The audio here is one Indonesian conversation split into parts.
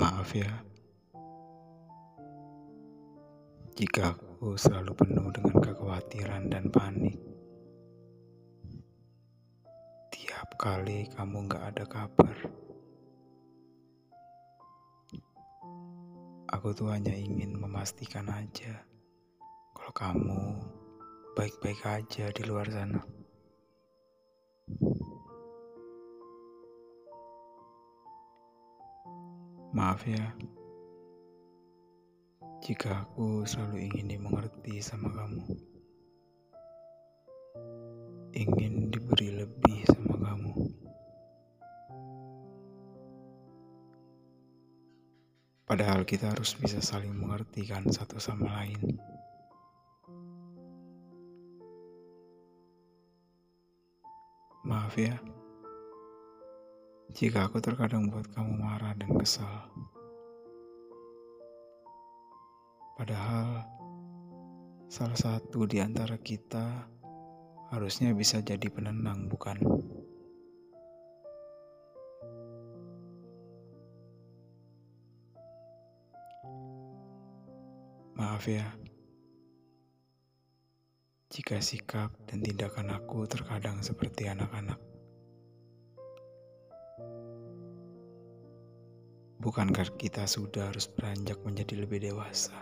Maaf ya, jika aku selalu penuh dengan kekhawatiran dan panik. Tiap kali kamu gak ada kabar, aku tuh hanya ingin memastikan aja kalau kamu baik-baik aja di luar sana. Maaf ya, jika aku selalu ingin dimengerti sama kamu, ingin diberi lebih sama kamu. Padahal kita harus bisa saling mengerti kan satu sama lain. Maaf ya. Jika aku terkadang buat kamu marah dan kesal. Padahal salah satu di antara kita harusnya bisa jadi penenang, bukan? Maaf ya, jika sikap dan tindakan aku terkadang seperti anak-anak. Bukankah kita sudah harus beranjak menjadi lebih dewasa?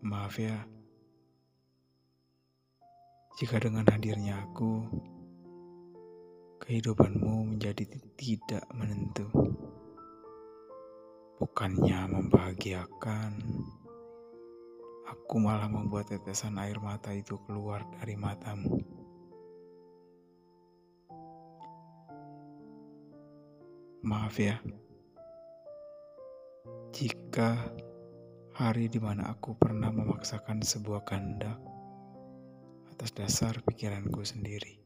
Maaf ya, jika dengan hadirnya aku, kehidupanmu menjadi tidak menentu. Bukannya membahagiakan, aku malah membuat tetesan air mata itu keluar dari matamu. Maaf ya, jika hari di mana aku pernah memaksakan sebuah kehendak atas dasar pikiranku sendiri.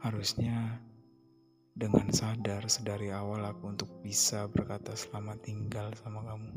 Harusnya dengan sadar sedari awal aku untuk bisa berkata selamat tinggal sama kamu.